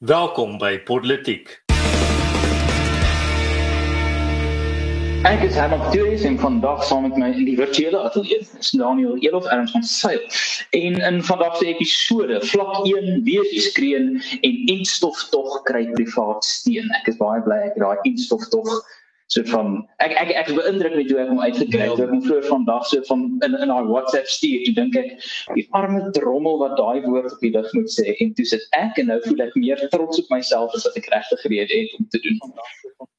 Welkom by Politiek. Ek is Herman Pretoria en vandag saam met my in die virtuele ateljee is Daniel Elof Erns van Sail. En in vandag se episode, vlak 1, wees die skreen en instof tog kry privaat steen. Ek is baie bly ek het daai instof so van ek ek ek is beïndruk met hoe ek hom uitgekry het. Ek het vroeër vandag so van in in haar WhatsApp stuur. Ek dink ek die arme drommel wat daai woord op die lig moet sê en toe sit ek en nou voel ek meer trots op myself as wat ek regtig gereed het om te doen vandag.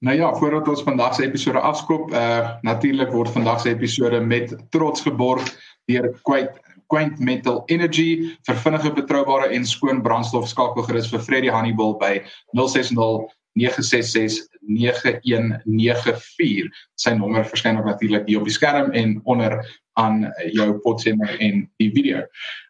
Nou ja, voordat ons vandag se episode afskop, uh natuurlik word vandag se episode met trots geborg deur Quaint Quaint Metal Energy vir vinnige betroubare en skoon brandstof skakelgerus vir Freddie Hannibal by 060 966 9194 sy nommer verskyn natuurlik hier op die skerm en onder aan jou potsender en die video.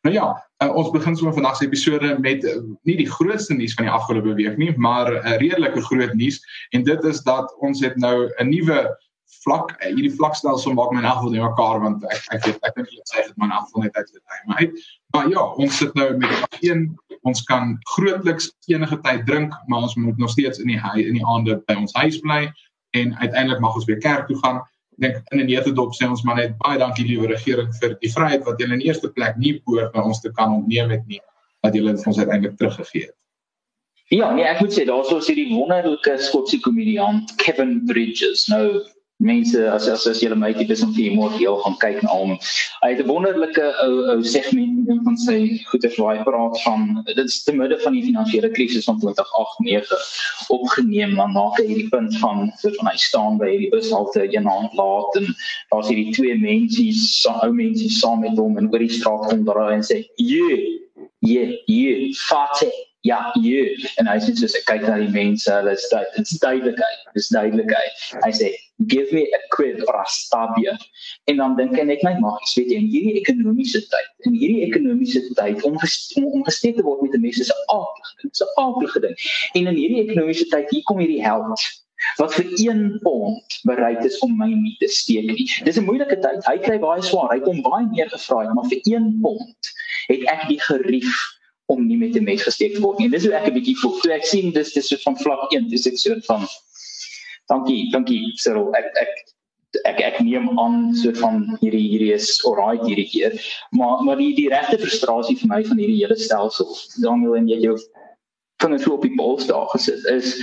Nou ja, uh, ons begin sommer vandag se episode met uh, nie die grootste nuus van die afgelope week nie, maar 'n uh, redelike groot nuus. En dit is dat ons het nou 'n nuwe vlak uh, hierdie vlakstelsel maak my in geval nie mekaar want ek ek weet ek dink jy sê dit in elk geval net uit die tyd maar uit. Maar ja ons sit nou met een ons kan grootliks enige tyd drink maar ons moet nog steeds in die hy, in die aande by ons huis bly en uiteindelik mag ons weer kerk toe gaan ek dink in 'n netedop sê ons maar net baie dankie liewe regering vir die vryheid wat julle in eerste plek nie behoort by ons te kan ontneem het nie dat julle ons uiteindelik teruggegee het Ja, nee, ek moet sê daar's ons hierdie wonderlike Skotse komediant Kevin Bridges. Nou mense as as as julle my tipe is om vir heel gaan kyk na hom. Hy het 'n wonderlike ou ou segment van sy goeie waar praat van dit is te midde van die finansiële krisis van 2008-9 opgeneem maar na hierdie punt van so van hy staan by hierdie bushalte een aand laat en daar's hierdie twee mense ou mense saam met hom en oor die straat kom daar en sê jy jy jy fate ja, jy en hy sê soos ek kyk na die mense, hulle is dit is duidelikheid, dis duidelikheid. Hy sê give me a quid or a stabia. En dan dink ek net my mag, ek weet jy, in hierdie ekonomiese tyd, in hierdie ekonomiese tyd om om gesteek te word met die mense se aardige ding, se aardige ding. En in hierdie ekonomiese tyd hier kom hierdie held wat vir 1 pond bereid is om my nie te steek nie. Dis 'n moeilike tyd. Hy kry baie swaar. Hy kom baie meer gevra, maar vir 1 pond het ek die gerief om nie met 'n mes gesteek te word nie. Dis hoe ek 'n bietjie voel. Toe ek sien dis dis so van vlak 1, dis ek so van Dankie, dankie Cyril. Ek ek ek ek neem aan so van hierdie hierdie is alright hierdie keer. Maar maar die die regte frustrasie vir my van hierdie hele stelsel, Daniel en jy jou vingers so op die pols daar gesit is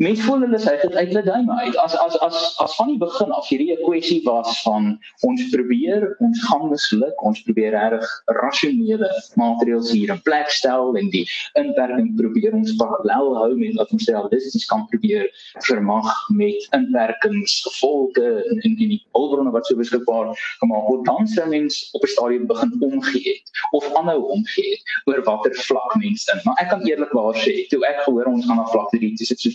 mense voel hulle sê dit uit hulle duime uit. As as as as van die begin af hierdie 'n kwessie was van ons probeer ons gaan misluk ons probeer reg rasionele maatreëls hier in plek stel en die inperking probeer ons parallel hou met wat ons realisties kan probeer vermag met inperkings gevolge en in die hulpbronne wat so beskikbaar gemaak word. Dan sou mens op 'n stadium begin omgee het of aanhou omgee het oor watter vlak mense in. Maar ek kan eerlikwaar sê toe ek gehoor ons gaan na vlak 3 dis dit so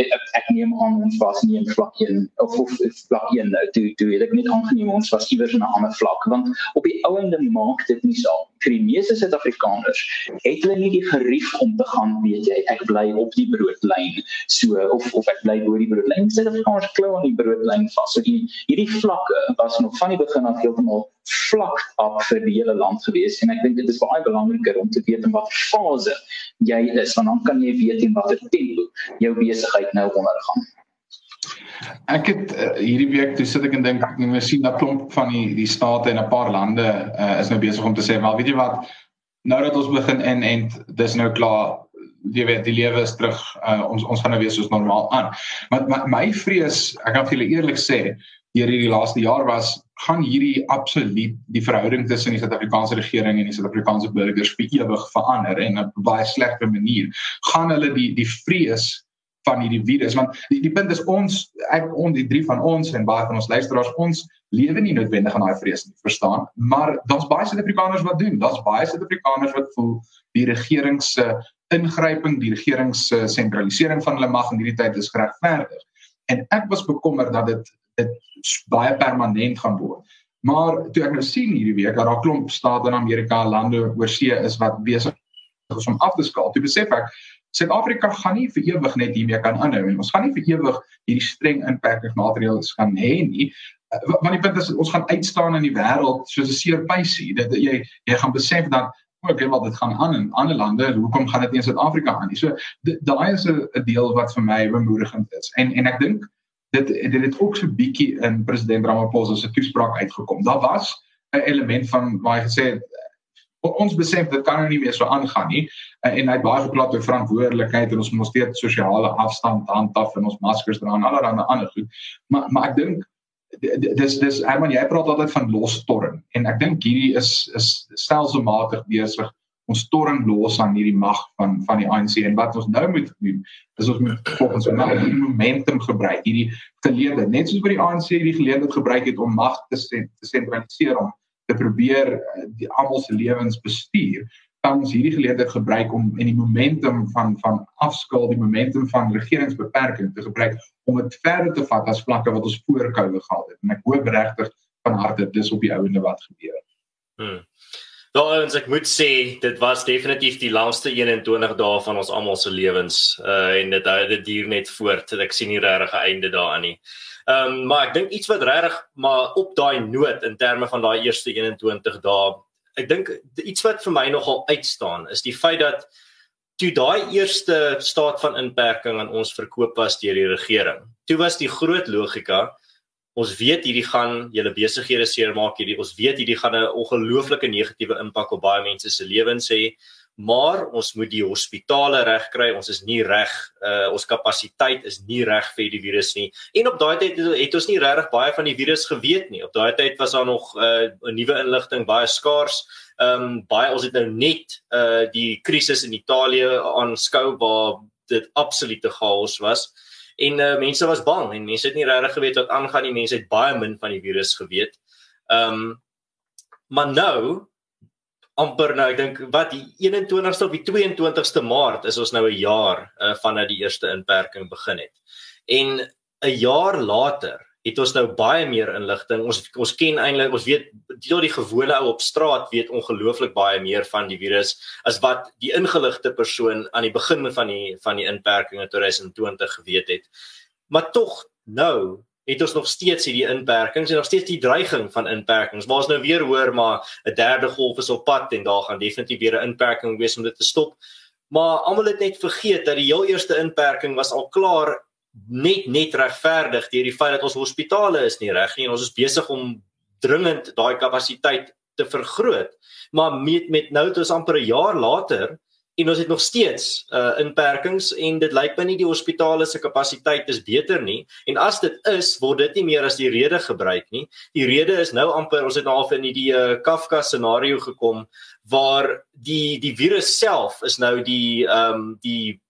ek, ek neem aan ons was nie in vlak 1 of of vlak 1 nou toe toe het ek net aangeneem ons was iewers in 'n ander vlak want op die ouende maak dit nie saak. Vir die meeste Suid-Afrikaners het hulle nie die gerief om te gaan weet jy ek bly op die broodlyn. So of of ek bly bo die broodlyn. Suid-Afrikaners klou aan die broodlyn vas. So die hierdie vlakke was nog van die begin af heeltemal vlak af vir die hele land gewees. En ek dink dit is baie belangriker om te weet in wat fase jy is want dan kan jy weet in watter tempo jou besigheid nou ondergaan. Ek het uh, hierdie week toe sit ek en dink ek moet sien dat klomp van die die state en 'n paar lande uh, is nou besig om te sê maar weet jy wat? Nou dat ons begin in en dis nou klaar jy weet die lewe is terug uh, ons ons gaan nou weer soos normaal aan. Maar my, my vrees, ek kan vir julle eerlik sê, hier hierdie laaste jaar was gaan hierdie absoluut die verhouding tussen die Suid-Afrikaanse regering en die Suid-Afrikaanse burgers vir ewig verander en op 'n baie slegte manier. Gaan hulle die die vrees van hierdie virus want die die punt is ons ek on die drie van ons en baie van ons luisteraars ons lewe nie noodwendig in daai vrees nie verstaan? Maar daar's baie Suid-Afrikaners wat doen. Daar's baie Suid-Afrikaners wat voel die regering se ingryping die regering se sentralisering van hulle mag in hierdie tyd is geregverdig. En ek was bekommerd dat dit dit baie permanent gaan word maar toe ek nou sien hierdie week dat daar klomp state in Amerika lande oor see is wat besig is om af te skaal toe besef ek Suid-Afrika gaan nie vir ewig net hiermee kan aanhou en ons gaan nie vir ewig hierdie streng inperkingsmaatreëls gaan hê nie. Uh, want die punt is ons gaan uitstaan in die wêreld soos 'n seerpysie. Dat jy jy gaan besef dat ook en wat dit gaan aan in ander lande, hoekom gaan dit nie in Suid-Afrika aan nie? So daai is 'n deel wat vir my bemoedigend is. En en ek dink dit dit het ook so bietjie in president Ramaphosa se toespraak uitgekom. Daar was 'n element van waar hy gesê het ons besef dit kan nou nie meer so aangaan nie en hy het baie gepraat oor verantwoordelikheid en ons moet steeds sosiale afstand handhaaf en ons maskers dra en allerlei ander goed. Maar maar ek dink dis dis Herman jy praat altyd van losstorm en ek dink hierdie is is stelselmatig besig ons storm los aan hierdie mag van van die ANC en wat ons nou moet doen is ons moet volgens ons nou die momentum gebruik hierdie geleentheid net soos by die ANC die geleentheid gebruik het om mag te te sentraliseer om te probeer eh, die almal se lewens bestuur kan ons hierdie geleentheid gebruik om in die momentum van van afskaal die momentum van regeringsbeperking te gebruik om dit verder te vat as vlakke wat ons voor Covid gehad het en ek hoop regtig van harte dis op die ouende wat gebeur. Hmm. Nou ons ek moet sê dit was definitief die langste 21 dae van ons almal se lewens uh en dit dit duur net voort. Ek sien nie regtig 'n einde daaraan nie. Ehm um, maar ek dink iets wat regtig maar op daai noot in terme van daai eerste 21 dae ek dink iets wat vir my nogal uitstaan is die feit dat toe daai eerste staat van inperking aan ons verkoop was deur die regering. Toe was die groot logika ons weet hierdie gaan julle besighede seermaak hierdie ons weet hierdie gaan 'n ongelooflike negatiewe impak op baie mense se lewens hê maar ons moet die hospitale reg kry. Ons is nie reg uh, ons kapasiteit is nie reg vir die virus nie. En op daai tyd het ons nie regtig baie van die virus geweet nie. Op daai tyd was daar nog uh, 'n nuwe inligting baie skaars. Ehm um, baie ons het nou net uh, die krisis in Italië aanskou waar dit absolute chaos was en uh, mense was bang en mense het nie regtig geweet wat aangaan nie mense het baie min van die virus geweet ehm um, maar nou amper nou ek dink wat die 21ste of die 22ste Maart is ons nou 'n jaar uh, vanaf die eerste inperking begin het. En 'n jaar later het ons nou baie meer inligting. Ons ons ken eintlik ons weet die die gewone ou op straat weet ongelooflik baie meer van die virus as wat die ingeligte persoon aan die begin van die van die inperking in 2020 geweet het. Maar tog nou het ons nog steeds hierdie inperkings en nog steeds die dreiging van inperkings. Maar ons nou weer hoor maar 'n derde golf is op pad en daar gaan definitief weer 'n inperking wees om dit te stop. Maar almal het net vergeet dat die heel eerste inperking was al klaar net net regverdig deur die feit dat ons hospitale is nie reg nie. En ons is besig om dringend daai kapasiteit te vergroot. Maar met met nou dis amper 'n jaar later en ons het nog steeds uh inperkings en dit lyk nie die hospitale se kapasiteit is beter nie. En as dit is word dit nie meer as die rede gebruik nie. Die rede is nou amper ons het nou al in die uh, Kafka scenario gekom waar die die virus self is nou die ehm um, die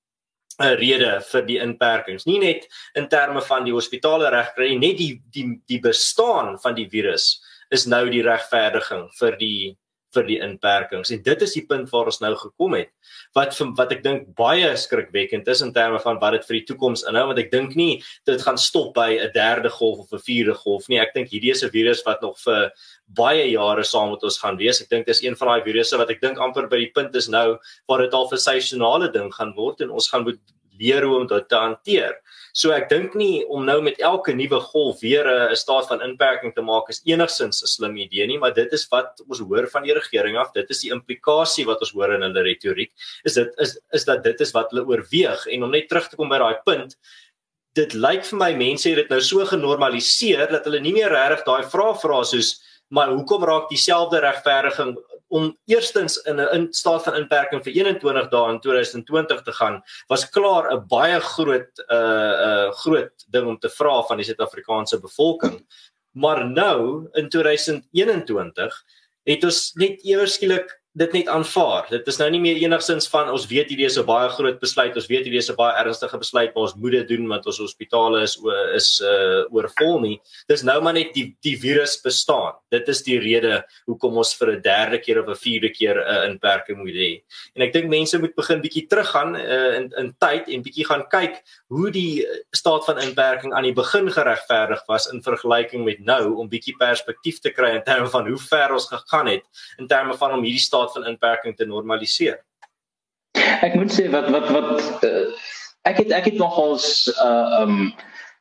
'n rede vir die inperkings. Nie net in terme van die hospitale regkry net die die die bestaan van die virus is nou die regverdiging vir die vir die inperkings. En dit is die punt waar ons nou gekom het wat wat ek dink baie skrikwekkend is in terme van wat dit vir die toekoms inhou want ek dink nie dit gaan stop by 'n derde golf of 'n vierde golf nie. Ek dink hierdie is 'n virus wat nog vir baie jare saam met ons gaan wees. Ek dink dis een van daai virusse wat ek dink amper by die punt is nou waar dit al 'n seisonale ding gaan word en ons gaan moet leer hoe om dit te hanteer. So ek dink nie om nou met elke nuwe golf weer 'n staat van inperking te maak is enigsins 'n slim idee nie, maar dit is wat ons hoor van die regering af. Dit is die implikasie wat ons hoor in hulle retoriek. Is dit is is dat dit is wat hulle oorweeg en om net terug te kom by daai punt Dit lyk vir my mense het dit nou so genormaliseer dat hulle nie meer regtig daai vrae vra soos maar hoekom raak dieselfde regverdiging om eerstens in 'n in staat van inperking vir 21 dae in 2020 te gaan was klaar 'n baie groot 'n uh, 'n uh, groot ding om te vra van die Suid-Afrikaanse bevolking. Maar nou in 2021 het ons net ewer skielik dit net aanvaar. Dit is nou nie meer enigsins van ons weet hierdie is 'n baie groot besluit, ons weet hierdie is 'n baie ernstige besluit, maar ons moet dit doen want ons hospitale is is uh oorvol nie. Dis nou maar net die die virus bestaan. Dit is die rede hoekom ons vir 'n derde keer of 'n vierde keer 'n uh, inperking moet hê. En ek dink mense moet begin bietjie teruggaan uh in in tyd en bietjie gaan kyk hoe die staat van inperking aan die begin geregverdig was in vergelyking met nou om bietjie perspektief te kry in terme van hoe ver ons gegaan het in terme van om hierdie staat van inperking te normaliseer. Ek moet sê wat wat wat uh, ek het ek het nogals uh um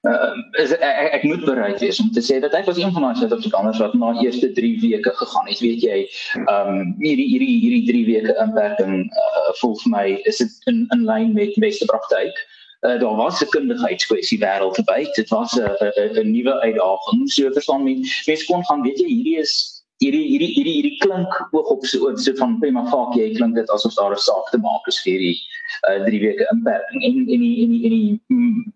uh, is, ek, ek moet bereid wees om te sê dat ek was een van daai Suid-Afrikaners wat na eerste 3 weke gegaan het. Weet jy, ehm um, hierdie hierdie hierdie 3 weke inperking uh, voel vir my is dit in in lyn met beste praktyk. Uh, daar was 'n kundigheidskwessie wêreldwyd. Dit was 'n 'n nuwe uitdaging. So verstaan mense, mense kon gaan weet jy hierdie is hierdie hierdie hierdie hierdie klink oog op so so van prima facie klink dit asof daar 'n saak te maak is vir hierdie uh, 3 weke inperking en en die en die en die mm,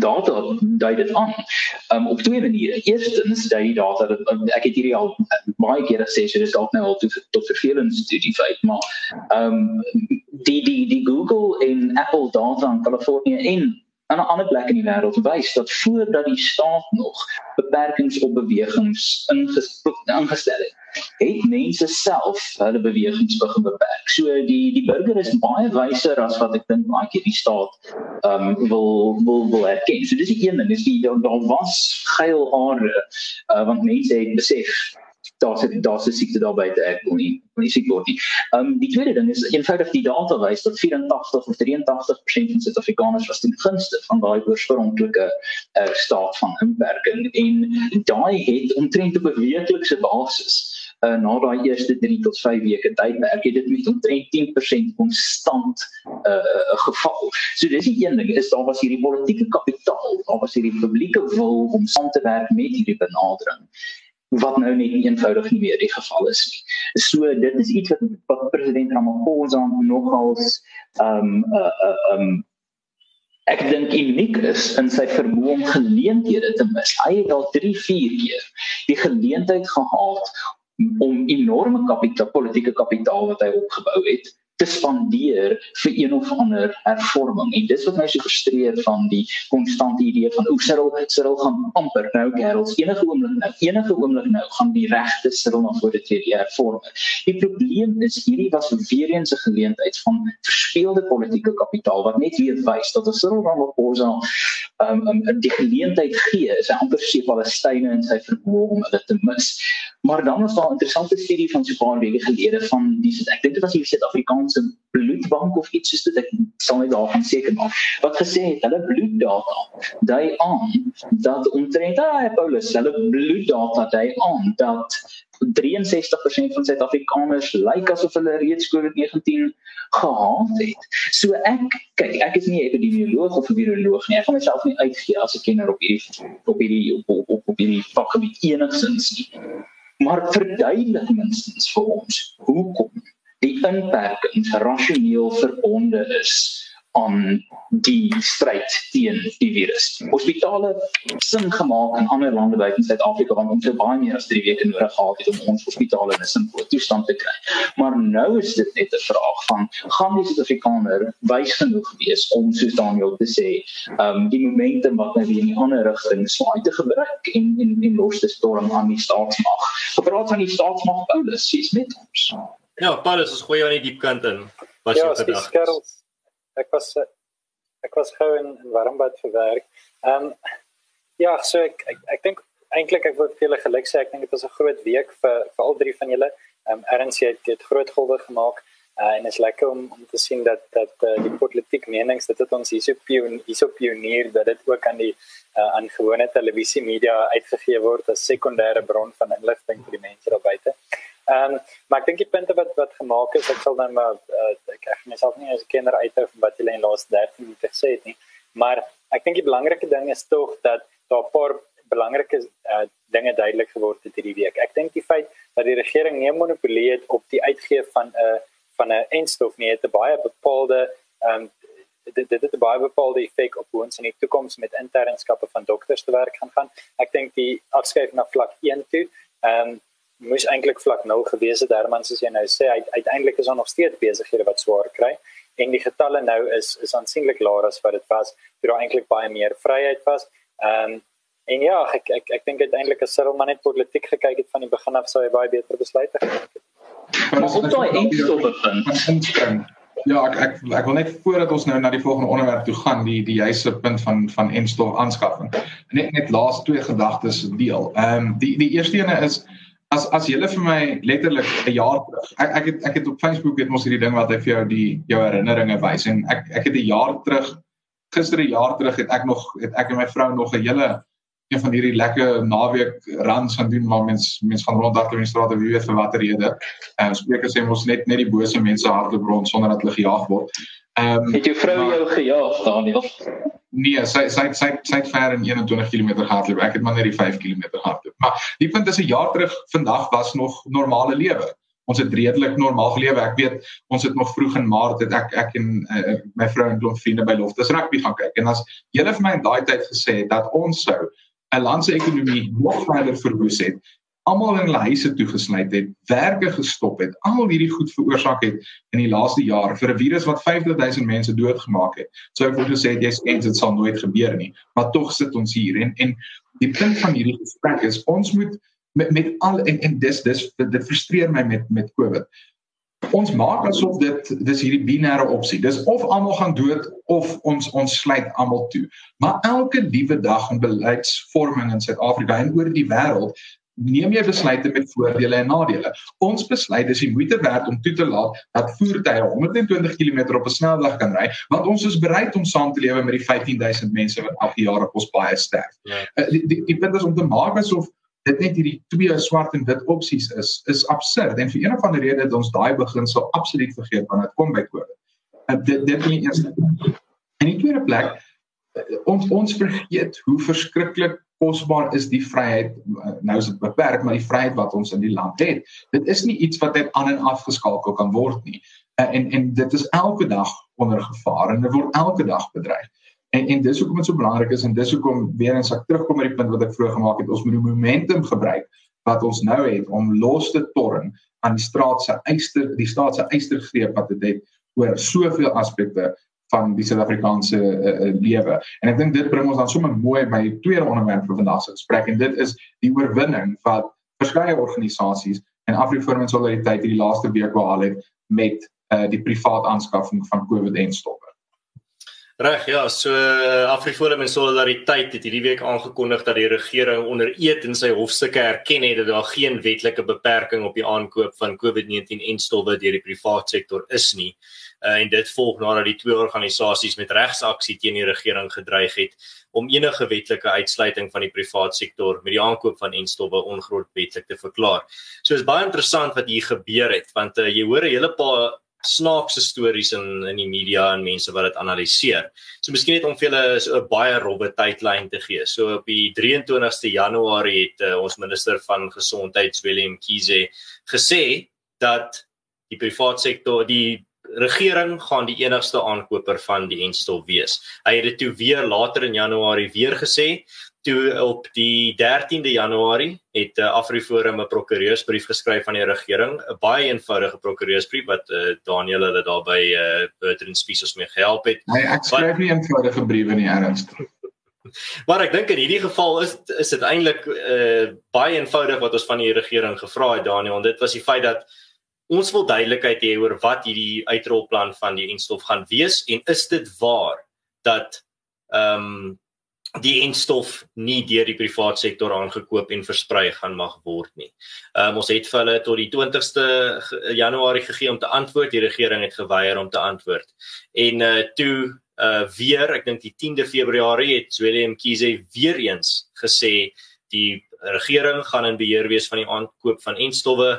data dui dit aan. Um op twee maniere. Eerstens dui die data dat ek het hierdie al baie kere gesê so dis dalk nou al tot tot vervelend studie feit, maar um die die die Google en Apple data in Kalifornië en aan 'n ander plek in die wêreld wys dat voordat die staat nog beperkings op bewegings ingestel het het mense self hulle bewegings begin beperk. So die die burger is baie wyser as wat ek dink baie keer die staat ehm um, wil wil wil erken. So dis die een ding, dis die daar was geil are uh, want mense het besef daar's daar's 'n siekte daar buite ek wil nie wil nie siek word nie. Ehm um, die tweede ding is eenvoudig die data wys dat 84 of 83% van Suid-Afrikaners was ten gunste van daai oorspronklike uh, staat van inperking en daai het omtrent op 'n weeklikse basis uh, na daai eerste 3 tot 5 weke tydperk het dit met omtrent 10% konstant uh geval. So dis die een ding is daar was hierdie politieke kapitaal, daar was hierdie publieke wil om saam te werk met hierdie benadering wat nou net eenvoudig nie meer die geval is nie. So dit is iets wat, wat president Ramaphosa nogals ehm um, uh, uh, um ek dink uniek is in sy vermoë om geleenthede te mis. Hy het al 3, 4 keer die geleentheid gehad om enorme kapitaal politieke kapitaal wat hy opgebou het te spandeer vir een of ander hervorming. En dis wat my so frustreer van die konstante idee van hoe Cyril Cyril gaan amper nou Gerald enige oomblik nou enige oomblik nou gaan die regte Cyril na vore tree die hervorming. Die probleem is hierdie was weer eens 'n geleentheid van verspeelde politieke kapitaal wat net weer wys dat as Cyril Ramaphosa um, um, die geleentheid gee, is amper sê Palestynë in sy vermoë om dit te mis. Maar dan was daar 'n interessante studie van 'n paar weke gelede van die ek dink dit was die Suid-Afrikaanse bloedbank of iets soos dit ek sal net daarvan seker maak. Wat gesê het hulle bloeddata dui aan dat omtrent daai Paulus hulle bloeddata dui aan dat 63% van Suid-Afrikaners lyk asof hulle reeds COVID-19 gehad het. So ek kyk, ek is nie 'n epidemioloog of 'n viroloog nie. Ek gaan myself nie uitgee as 'n kenner op hierdie op hierdie op, op, op hierdie vakgebied enigsins nie maar verduidelik minstens vir ons hoekom die inperking rasioneel verbonde is aan die stryd teen die virus. Hospitale sin gemaak in ander lande buite Suid-Afrika want ons het baie meer as 3 weke nodig gehad het om ons hospitale in 'n simpele toestand te kry. Maar nou is dit net 'n vraag van gaan die Suid-Afrikaner wys genoeg wees om soos Daniel te sê, ehm um, die momentum wat nou weer in die ander rigting swaai te gebruik en en en los te storm aan die staatsmag. Gepraat van die staatsmag Paulus, sies met ons. Ja, Paulus, ons gooi jou aan die diep kant in. Wat ja, jy gedagte? Ek was ek was gou in, in Warmbad vir werk. Ehm um, ja, so ek ek, ek dink eintlik ek wil vir julle geluk sê ek dink dit was 'n groot week vir vir al drie van julle. Ehm um, Erns het dit groot golwe gemaak. Uh, en dit is lekker om om te sien dat dat uh, die politiek menings dit het ons hierso pion, hierso pionier dat dit ook aan die uh, aan gewone televisie media uitgegee word as sekondêre bron van inligting vir die mense daar buite. Ehm um, maar ek dink die punte wat wat gemaak is, ek sal dan maar uh, ek ek myself nie as 'n kenner uithou van wat julle in laaste 13 minute gesê het nie, maar ek dink die belangrike ding is tog dat daar 'n paar belangrike uh, dinge duidelik geword het hierdie week. Ek dink die feit dat die regering nie monopolie het op die uitgee van 'n uh, van 'n enstof nie, het 'n baie bepaalde ehm um, dit dit het 'n baie bepaalde effek op hoe ons in die toekoms met internskappe van dokters te werk gaan gaan. Ek dink die afskeid na vlak 1 toe, ehm um, moes eintlik vlak 0 gewees het Herman soos jy nou sê uiteindelik is daar nog steeds besighede wat swaar kry en die getalle nou is is aansienlik laer as wat dit was toe daar eintlik baie meer vryheid was. Ehm um, en ja, ek ek ek dink uiteindelik as Cyril maar net politiek gekyk het van die begin af sou hy baie beter besluite gemaak het. Maar op daai eindstop van Ja, ek ek ek wil net voordat ons nou na die volgende onderwerp toe gaan, die die juiste punt van van enstof aanskaffing. Net net laaste twee gedagtes deel. Ehm um, die die eerste ene is as as jy vir my letterlik 'n jaar terug. Ek ek het ek het op Facebook het mos hierdie ding wat hy vir jou die jou herinneringe wys en ek ek het 'n jaar terug gister 'n jaar terug het ek nog het ek en my vrou nog 'n hele een van hierdie lekker naweek runs gaan doen maar mens mens van rondhardloop in die strate wie weet vir watter rede. Ehm uh, sprekers sê ons net net die bose mense hardloop rond sonder dat hulle gejaag word. Ehm um, het jou vrou maar, jou gejaag Daniel? Nee, sy sy sy sy het ver in 21 km gehardloop. Ek het maar net die 5 km gehardloop. Maar die punt is 'n jaar terug vandag was nog normale lewe. Ons het redelik normaal gelewe. Ek weet ons het nog vroeg in Maart het ek ek en uh, my vrou en klomp vriende by Loftus rugby gaan kyk. En as julle vir my in daai tyd gesê het dat ons sou 'n land se ekonomie nog verder verwoes het, almal in hulle huise toegesluit het, werke gestop het, al hierdie goed veroorsaak het in die laaste jaar vir 'n virus wat 50000 mense doodgemaak het. Sou ek wou gesê jy sê dit sal nooit gebeur nie, maar tog sit ons hier en en die punt van hierdie gesprek is ons moet met met al en en dis dis dit frustreer my met met Covid. Ons maak asof dit dis hierdie binêre opsie. Dis of almal gaan dood of ons ons sluit almal toe. Maar elke liewe dag in beleidsvorming in Suid-Afrika en oor die wêreld neem jy besluite met voordele en nadele. Ons besluit dis die moeite werd om toe te laat dat voertuie 120 km op 'n snelweg kan ry, want ons is bereid om saam te lewe met die 15000 mense wat elke jaar op ons paaie sterf. Ja. Uh, die, die, die punt is om te maak asof dit net hierdie twee swart en wit opsies is, is absurd en vir een of ander rede het ons daai beginsel absoluut vergeet wanneer dit kom by COVID. Uh, dit dit is die eerste. En die tweede plek uh, ons ons vergeet hoe verskriklik kosbaar is die vryheid nou is dit beperk maar die vryheid wat ons in die land het dit is nie iets wat net aan en af geskakel kan word nie. Uh, en en dit is elke dag onder gevaar en dit word elke dag bedreig. En en dis hoekom dit so belangrik is en dis hoekom weer eens ek terugkom by die punt wat ek vroeër gemaak het ons moet die momentum gebruik wat ons nou het om los te torn aan die straat se eister die staat se eistergreep wat dit het oor soveel aspekte van die Suid-Afrikaanse uh, uh, lewe. En ek dink dit bring ons dan sommer mooi by die tweede onderwerp vir vandag se gesprek en dit is die oorwinning wat verskeie organisasies en Afriforum en Solidariteit hierdie laaste week behaal het met uh, die privaat aanskaffing van COVID-19-stowwe. Reg, ja, so Afriforum en Solidariteit het hierdie week aangekondig dat die regering onder eed in sy hofstukke erken het dat daar geen wetlike beperking op die aankoop van COVID-19-stowwe deur die privaat sektor is nie uh, en dit volg nadat die twee organisasies met regsaksie teen die regering gedreig het om enige wetlike uitsluiting van die privaat sektor met die aankoop van enstowwe ongrondwetlik te verklaar. So is baie interessant wat hier gebeur het want uh, jy hoor 'n hele paar snaakse stories in in die media en mense wat dit analiseer. So miskien net om vir julle so 'n baie rowwe tydlyn te gee. So op die 23ste Januarie het uh, ons minister van gesondheid Willem Kiese gesê dat die privaat sektor die regering gaan die enigste aankoper van die enstof wees. Hy het dit toe weer later in Januarie weer gesê. Toe op die 13de Januarie het uh, Afriforum 'n prokureursbrief geskryf aan die regering, 'n baie eenvoudige prokureursbrief wat uh, Daniel hulle daarby uh, Bertrand Spies mee gehelp het. Nee, ek skryf nie eenvoudige briewe nie, ernstig. Maar ek dink in hierdie geval is is dit eintlik uh, baie eenvoudig wat ons van die regering gevra het Daniel en dit was die feit dat ons wil duidelikheid hê oor wat hierdie uitrolplan van die enstof gaan wees en is dit waar dat ehm um, die enstof nie deur die privaat sektor aangekoop en versprei gaan mag word nie. Um, ons het vir hulle tot die 20ste Januarie gegee om te antwoord. Die regering het geweier om te antwoord. En uh toe uh weer, ek dink die 10de Februarie het Willem Kiese weer eens gesê die regering gaan in beheer wees van die aankoop van enstowwe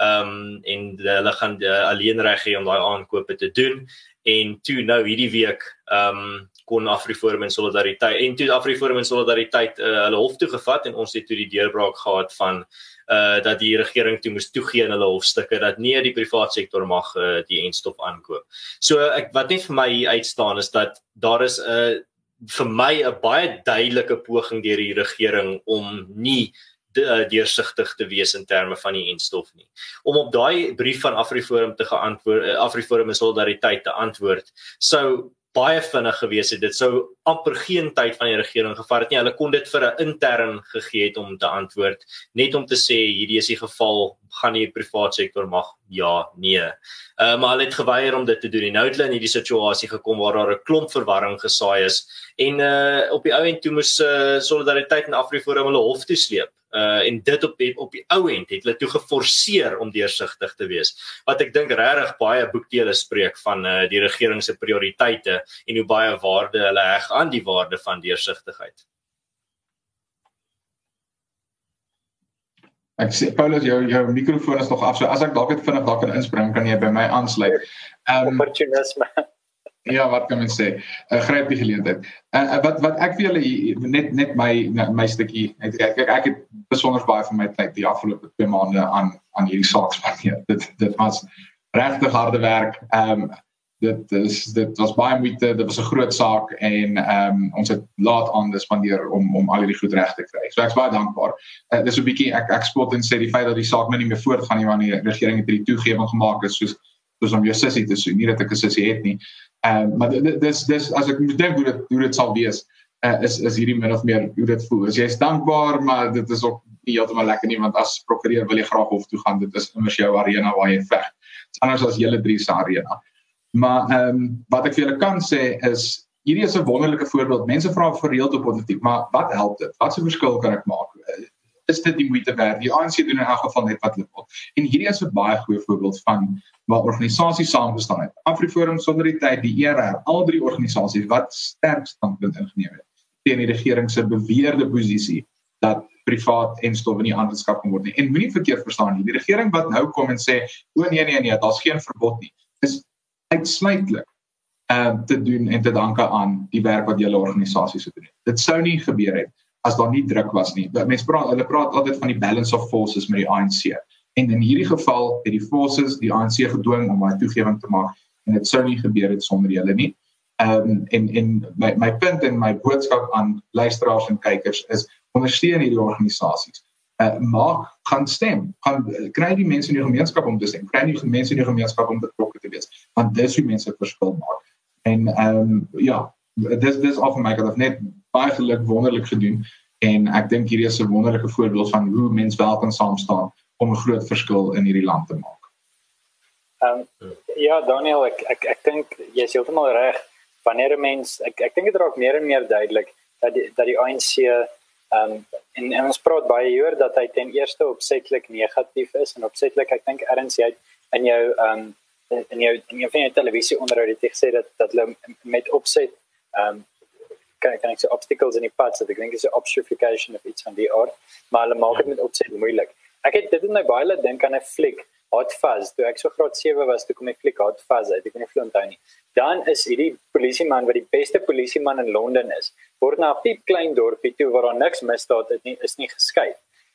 ehm um, en hulle gaan uh, alleen reg hê om daai aankope te doen en toe nou hierdie week ehm um, kon Afriforum en Solidariteit en toe Afriforum en Solidariteit uh, hulle hof toe gevat en ons het toe die deurbraak gehad van uh dat die regering toe moes toegee in hulle hofstukke dat nie die privaat sektor mag uh, die enstof aankoop. So ek wat net vir my uitstaan is dat daar is 'n uh, vir my 'n baie duidelike poging deur die regering om nie deursigtig te wees in terme van die enstof nie. Om op daai brief van Afriforum te geantwoord Afriforum in solidariteit te antwoord sou baie vinnig gewees het. Dit sou amper geen tyd van die regering gevat het nie. Hulle kon dit vir 'n intern gegee het om te antwoord, net om te sê hierdie is die geval, gaan die privaat sektor mag ja, nee. Uh, maar hulle het geweier om dit te doen. En nou het hulle in hierdie situasie gekom waar daar 'n klomp verwarring gesaai is en uh op die ou end toe moes uh, solidariteit en Afriforum hulle hof toe sleep uh en dit op die, op die ou end het hulle toe geforseer om deursigtig te wees wat ek dink regtig baie boekdele spreek van uh die regering se prioriteite en hoe baie waarde hulle heg aan die waarde van deursigtigheid Ek sê Paulus jou jou mikrofoon is nog af so as ek dalk net vinnig daar kan inspring kan jy by my aansluit. Ehm um, opportunisme. Ja, wat kan mens sê? 'n uh, Gryp die geleentheid. En uh, wat wat ek vir julle net net my my stukkie net kyk ek, ek het besonder baie van my tyd die afgelope 2 maande aan aan hierdie saak spandeer. Dit dit was regtig harde werk. Ehm um, dit is dit was baie moeite. Dit was 'n groot saak en ehm um, ons het laat aan gespandeer om om al hierdie goed reg te kry. So ek's baie dankbaar. Uh, dis 'n bietjie ek ek spot en sê die feit dat die saak nou nie meer voortgaan nie wanneer die regering het hierdie toegewing gemaak het soos soos om jou sussie te sien. Nie dat ek 'n sussie het nie. Ehm uh, maar dis dis as ek moet dink hoe dit hoe dit sal wees uh, is is hierdie min of meer hoe dit voel. As jy is dankbaar, maar dit is ook nie heeltemal lekker nie want as prokureur wil jy graag hof toe gaan. Dit is immers jou arena waar jy veg. Dit's anders as julle drie se arena. Maar ehm um, wat ek vir julle kan sê is hierdie is 'n wonderlike voorbeeld. Mense vra gereeld op politiek, maar wat help dit? Wat se verskil kan ek maak? Is dit die moeite werd. Die ANC doen in elk geval net wat hulle wil. En hierdie is 'n baie goeie voorbeeld van waar organisasies saamgestaan het. Afriforum, Solidariteit, die ERR, al drie organisasies wat sterk standpunt ingeneem het teen die regering se beweerde posisie dat privaat en stowwe nie aanskaf kan word nie. En moenie verkeerd verstaan nie. Die regering wat nou kom en sê, "O nee nee nee, daar's geen verbod nie." is uitsluitlik uh, te doen en te danke aan die werk wat julle organisasies gedoen het. Dit sou nie gebeur het as daar nie druk was nie. Mense praat hulle praat altyd van die balance of forces met die ANC. En in hierdie geval het die forces die ANC gedwing om 'n toegewing te maak en dit sou nie gebeur het sonder hulle nie. Ehm um, en en my my punt en my boodskap aan luisteraars en kykers is ondersteun hierdie organisasies. Uh, maak gaan stem. Gaan kry die mense in die gemeenskap om te stem. Kry die mense in die gemeenskap om betrokke te wees. Want dis hoe mense verskil maak. En ehm um, ja, dis dis al vir my kant af net baie geluk wonderlik gedoen en ek dink hierdie is 'n wonderlike voorbeeld van hoe mense wel kan saam staan om 'n groot verskil in hierdie land te maak. Ehm um, ja Daniel ek ek ek dink jy is heeltemal reg wanneer 'n mens ek ek dink dit raak meer en meer duidelik dat die, dat die ANC ehm um, en, en ons praat baie hier dat hy ten eerste opsetlik negatief is en opsetlik ek dink erns jy in jou ehm um, in jou in jou, jou televisie onderhoud het gesê dat dat hulle met opset ehm um, kan kan ek sê obstacles in die pad so ek dink dis 'n obfuscation of iets van die aard maar hulle maak dit met opset moeilik. Ek het dit in my baie laat dink aan 'n fliek Hot Fuzz. Toe ek so graad 7 was toe kom ek fliek Hot Fuzz uit. Ek weet nie of jy onthou nie. Dan is hierdie polisieman wat die beste polisieman in Londen is word na 'n piep klein dorpie toe waar daar niks misdaad het nie is nie geskei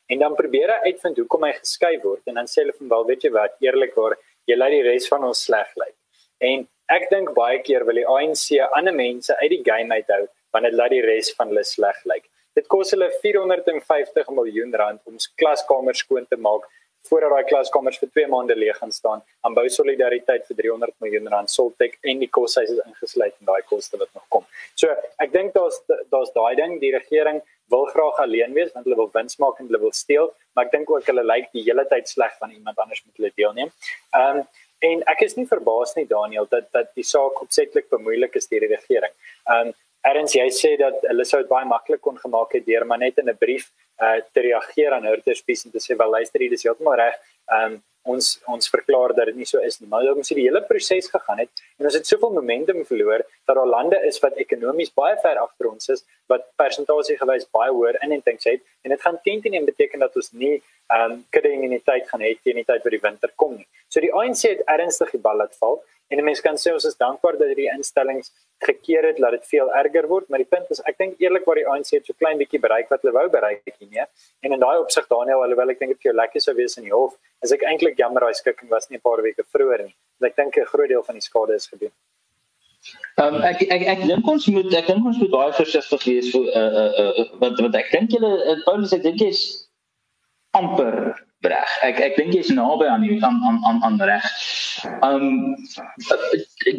en dan probeer hy uitvind hoekom hy geskei word en dan sê hulle van wel weet jy wat? Eerlikwaar jy laat die res van ons sleg lyk. En ek dink baie keer wil die ANC ander mense uit die game uithou want dit laat die res van hulle sleg lyk. Dit kos hulle 450 miljoen rand om klaskamers skoon te maak voordat daai klaskamers vir 2 maande leeg gaan staan. Dan bou solidariteit vir 300 miljoen rand Soltech en die koshuise is ingesluit in daai koste wat nog kom. So, ek dink daar's daar's daai ding, die regering wil graag alleen wees want hulle wil wins maak en hulle wil steel, maar ek dink ook hulle lyk die hele tyd sleg van iemand anders moet hulle deelneem. Ehm um, en ek is nie verbaas nie Daniel dat dat die saak opsetlik bemoeilik is deur die regering. Ehm um, Erns jy sê dat hulle sou dit baie maklik kon gemaak het deur maar net in 'n brief uh, te reageer aan Hurterspies en te sê wel luister hier dis heeltemal reg. Um, ons ons verklaar dat dit nie so is nie. Maar ons het die hele proses gegaan het en ons het soveel momentum verloor dat daar lande is wat ekonomies baie ver agter ons is wat persentasie gewys baie hoër inentings het en dit gaan teen teen beteken dat ons nie ehm um, kudde immuniteit gaan hê teen die tyd wat die winter kom nie. So die ANC het ernstig die bal laat val en mense kan sê ons is dankbaar dat hierdie instellings gekeer het dat dit veel erger word maar die punt is ek dink eerlikwaar die ANC het so klein bietjie bereik wat hulle wou bereik het nie en in daai opsig Daniel alhoewel ek dink dit vir jou lekker sou wees in die hof is ek eintlik jammer daai skikking was nie 'n paar weke vroeër nie want ek dink 'n groot deel van die skade is gedoen Ehm um, ek ek ek dink ons moet ek dink ons moet baie versigtig wees vir uh, uh, uh, wat wat ek dink julle uh, Paulus ek dink is amper reg. Ek ek dink jy's naby aan die aan aan aan, aan reg. Um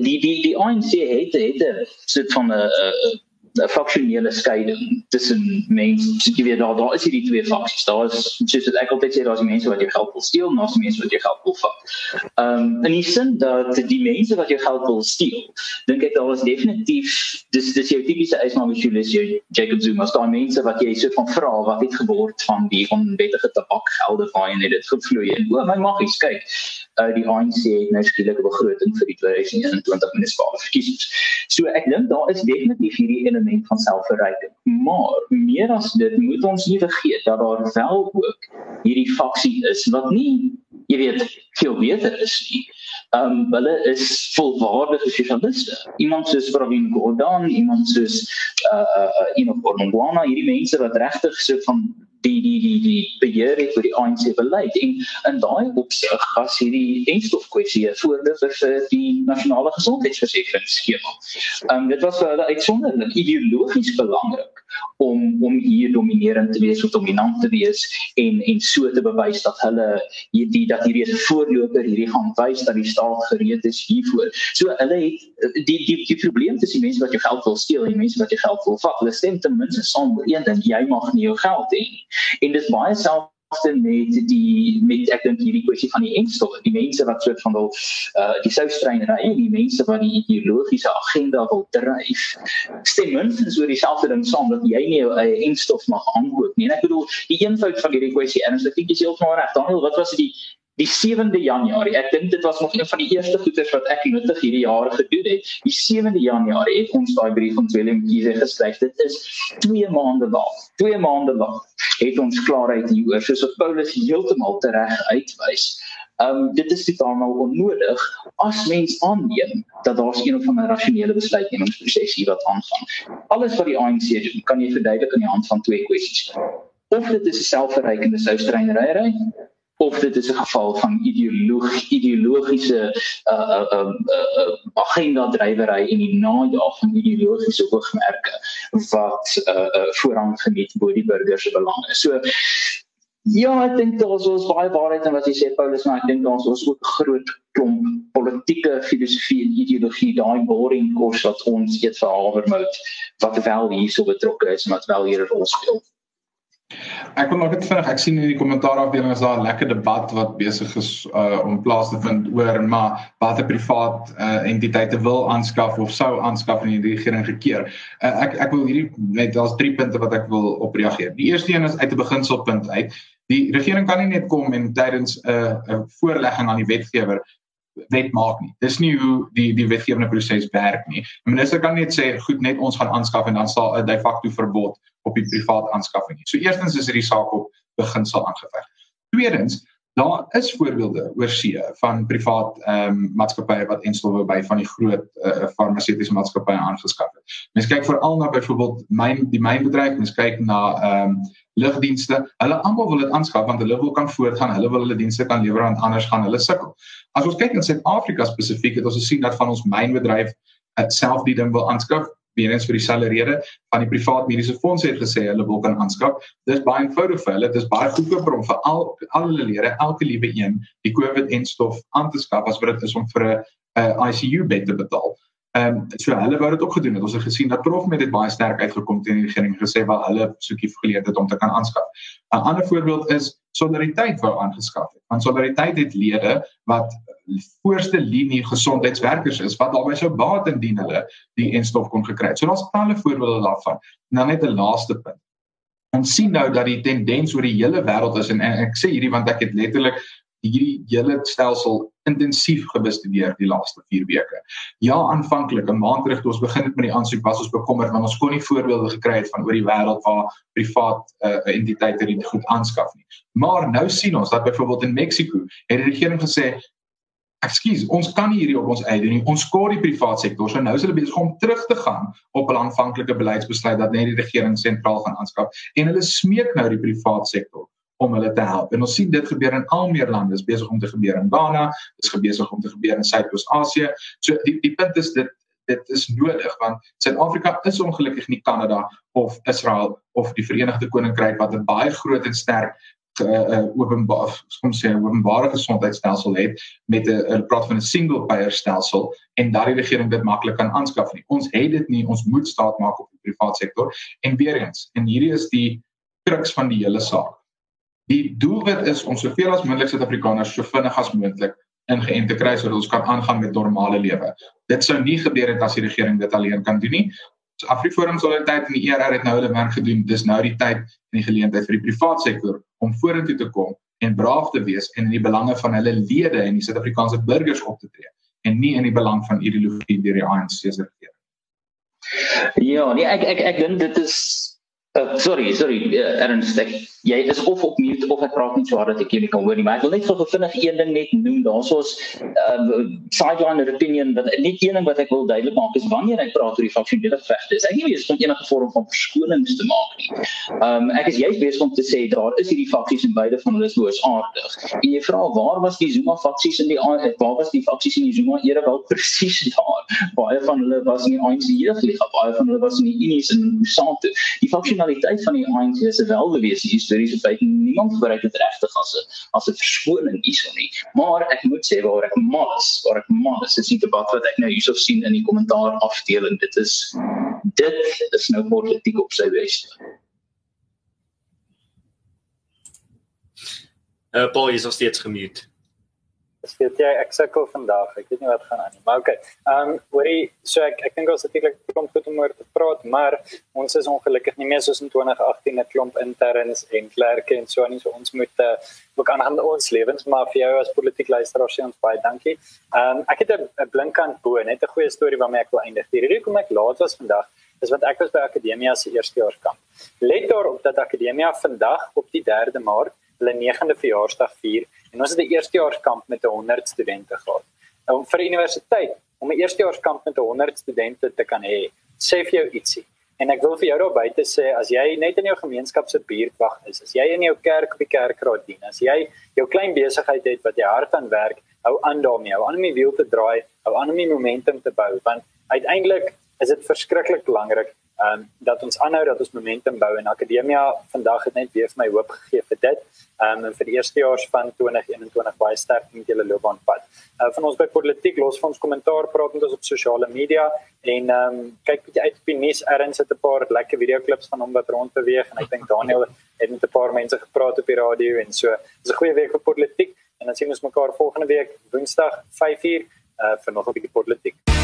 die die die ANC het het sit van 'n 'n funksionele skeiding tussen mense. Jy weet daar daar is hierdie twee faksies. Daar is soos ek altyd sê daar's mense wat jou geld wil steel, en daar's mense wat jou geld wil vat. Um in die sin dat die mense wat jou geld wil steel, dink ek daar is definitief dis dis jou tipiese Ismail Jacob Zuma, daai mense wat jy so van vra wat het gebeur van die onwettige tabakgelde waar jy dit gevloei en o my maggies kyk uh, die ANC het nou skielik 'n begroting vir die 2021 munisipale verkiesings. So ek dink daar is definitief hierdie element van selfverryking. Maar meer as dit moet ons nie vergeet dat daar wel ook hierdie faksie is wat nie jy weet veel beter is nie. Ehm um, hulle is volwaardige sosialiste. Iemand soos Pravin Gordhan, iemand soos uh uh Enoch Godongwana, hierdie mense wat regtig so van die die die die beheer het oor die ANC beleid en in daai opsig as hierdie enstof kwessie voordeel vir die nasionale gesondheidsversekeringsskema. Ehm um, dit was vir hulle uitsonderlik ideologies belangrik om om hier dominerend te wees of dominant te wees en en so te bewys dat hulle hierdie dat hierdie is voorloper hierdie gaan wys dat die staat gereed is hiervoor. So hulle het die die die probleem tussen mense wat jou geld wil steel en mense wat jou geld wil vat. Hulle stem ten minste saam oor een ding, jy mag nie jou geld hê nie. En dit is baie self often met die met ek dink hierdie kwessie van die enstof die mense wat soort van wil uh die soustreinery en die mense wat die ideologiese agenda wil dryf stem minstens oor dieselfde ding saam dat jy nie eie enstof mag aankoop nie en ek bedoel die eenvoud van hierdie kwessie en as ek jy is heeltemal reg Daniel wat was die die 7de Januarie. Ek dink dit was nog een van die eerste goeders wat ek nuttig hierdie jaar gedoen het. Die 7de Januarie het ons daai brief van Willem Giese geskryf. Dit is 2 maande lank. 2 maande lank het ons klaarheid hieroor soos wat Paulus heeltemal tereg uitwys. Um dit is totaal onnodig as mens aanneem dat daar 'n of ander rasionele besluitnemingsproses hier wat aangaan. Alles wat die ANC doen, kan jy verduidelik aan die hand van twee kwessies. Of dit is 'n selfverrykende soustreinery of dit is 'n geval van ideologie ideologiese uh uh uh, uh agenda drywery en die najaag van ideologiese oogmerke wat uh, uh voorrang geniet bo die burgers se belange. So ja, ek dink daar is ons baie waarheid in wat jy sê Paulus, maar ek dink is ons ook groot klomp politieke filosofie en ideologie daai boring kos wat ons eet vir Havermout wat wel hierso betrokke is en wat wel hier 'n rol speel. Ek wil nog net vinnig, ek sien in die kommentaar afdeling is daar 'n lekker debat wat besig is uh, om plaas te vind oor maar watter privaat uh, entiteite wil aanskaf of sou aanskaf en die regering gekeer. Uh, ek ek wil hierdie net daar's drie punte wat ek wil op reageer. Die eerste een is uit 'n beginselpunt uit. Die regering kan nie net kom en tydens 'n uh, voorlegging aan die wetgewer wet maak nie. Dis nie hoe die die wetgewende proses werk nie. Die minister kan net sê goed net ons gaan aanskaf en dan sal 'n de facto verbod op die privaat aanskaffing. So eerstens is hierdie saak op beginsel aangeveg. Tweedens, daar is voorbeelde oor see van privaat ehm um, maatskappye wat enstowwe by van die groot uh, farmaseutiese maatskappye aangeskaf het. Mens kyk veral na byvoorbeeld myn die mynbedryf, mens kyk na ehm um, lugdienste. Hulle almal wil dit aanskaf want hulle wil kan voortgaan, hulle wil hulle dienste kan lewer aan anders gaan hulle sukkel. As ons kyk in Suid-Afrika spesifiek, het ons gesien dat van ons mynbedryf self die ding wil aanskaf weer eens vir dieselfde rede van die privaat mediese fondse het gesê hulle wil kan aanskaf. Dis baie eenvoudig vir hulle. Dis baie goedkoper om vir al al hulle lede elke liewe een die COVID-en stof aan te skaf as wat dit is om vir 'n ICU bed te betaal. Ehm um, so hulle wou dit ook gedoen het. Ons het gesien dat Prof met dit baie sterk uitgekom teen die regering gesê wel hulle soekie geleentheid om te kan aanskaf. 'n Ander voorbeeld is solidariteit wou aangeskaf het. Want solidariteit het lede wat voorste linie gesondheidswerkers is wat albei sou baat indien hulle die enstof kon gekry het. So daar's talle voorbeelde daarvan. Nou net 'n laaste punt. Ons sien nou dat die tendens oor die hele wêreld is en, en ek sê hierdie want ek het letterlik hierdie hele stelsel intensief gebestudeer die laaste 4 weke. Ja, aanvanklik 'n maand terug toe ons begin het met die aansoek was ons bekommerd want ons kon nie voorbeelde gekry het van oor die wêreld waar privaat uh, entiteite dit goed aanskaf nie. Maar nou sien ons dat byvoorbeeld in Mexiko het die regering gesê Ekskuus, ons kan nie hierdie op ons eie doen nie. Ons skoor die private sektor. So nou is hulle besig om terug te gaan op 'n aanvanklike beleidsbesluit dat net die regering sentraal gaan aanskaf en hulle smeek nou die private sektor om hulle te help. En ons sien dit gebeur in al meer lande. Dit is besig om te gebeur in Ghana, dit is besig om te gebeur in Suidoos-Asië. So die die punt is dit dit is nodig want Suid-Afrika is ongelukkig nie Kanada of Israel of die Verenigde Koninkryk wat 'n baie groot en sterk uh openbaar kom sê openbare gesondheidstelsel het met 'n hulle praat van 'n single payer stelsel en daardie regering dit maklik kan aanskaf nie. Ons het dit nie, ons moet staat maak op die private sektor. En weer eens, en hierdie is die kruks van die hele saak. Die doelwit is om soveel as moontlik Suid-Afrikaners so vinnig as moontlik ingeënt te kry sodat ons kan aangaan met normale lewe. Dit sou nie gebeur het as die regering dit alleen kan doen nie. So Afriforum Solidariteit en die ERR het nou hulle werk gedoen. Dis nou die tyd en die geleentheid vir die private sektor om vorentoe te kom en braaf te wees en in die belange van hulle lede en die Suid-Afrikaanse burgers op te tree en nie in die belang van ideologie deur die ANC se regering. Ja, nee, ek ek ek dink dit is Uh, sorry, sorry, uh, Ernst, ek, jy is of op mute of ek praat nie so hard dat ek jou nie kan hoor nie, maar ek wil net vir vinnig een ding net noem. Daarsoos 'n uh, sideline opinion wat net een ding wat ek wil duidelik maak is wanneer ek praat oor die faksionele vegte, is ek nie besig om enige vorm van verskonings te maak nie. Um ek is juist besig om te sê daar is hierdie faksies en beide van hulle is boosaardig. En jy vra waar was die Zuma faksies in die waar was die faksies in die Zuma era wel presies daar? Baie van hulle was in die ANC jeugliga, baie van hulle was in die Unis en Santo. Die funksionaliteit van die ANC is wel bewees die historiese feit niemand gebruik dit regtig as 'n as 'n verskoning hierson nie maar ek moet sê waar ek mal is waar ek mal is is die debat wat ek nou hierso sien in die kommentaar afdeling dit is dit is nou politiek op sy beste Uh, Paul is nog steeds gemute. Dis weet jy ek sukkel vandag. Ek weet nie wat gaan aan nie. Maar okay. Ehm um, hoorie, so ek ek dink ons het eintlik kom goed om oor te praat, maar ons is ongelukkig nie meer soos in 2018 'n klomp interns en klerke en so nie. So ons moet uh, ook aan ons lewens, maar vir jou as politiek luisteraar sê ons baie dankie. Ehm um, ek het 'n blinkkant bo, net 'n goeie storie waarmee ek wil eindig. Die rede hoekom ek laat was vandag is wat ek was by Akademia se eerstejaarskamp. Let daarop dat Akademia vandag op die 3de Maart hulle 9de verjaarsdag vier en ons het 'n eerstejaarskamp met 100 studente gehad. Nou vir universiteit om 'n eerstejaarskamp met 100 studente te kan hê, sê vir jou ietsie. En ek wil vir jou daar buite sê as jy net in jou gemeenskap se buurtwag is, as jy in jou kerk op die kerkraad dien, as jy jou klein besigheid het wat jy hard aan werk, hou aan daarmee, hou aan om die wiel te draai, hou aan om die momentum te bou want uiteindelik is dit verskriklik belangrik ehm um, dat ons aanhou dat ons momentum bou en akademia vandag het net weer vir my hoop gegee vir dit. Ehm um, en vir die eerste jaar van 2021 baie sterk met julle loopbaanpad. Uh, van ons by politiek los van ons kommentaar praat met ons op sosiale media en ehm um, kyk bietjie uit op die nuus erns het 'n paar lekker videoklips van hom wat rond beweeg en ek dink Daniel het met 'n paar mense gepraat op die radio en so. Dis 'n goeie week vir politiek en dan sien ons mekaar volgende week Woensdag 5uur uh, vir nog 'n bietjie politiek.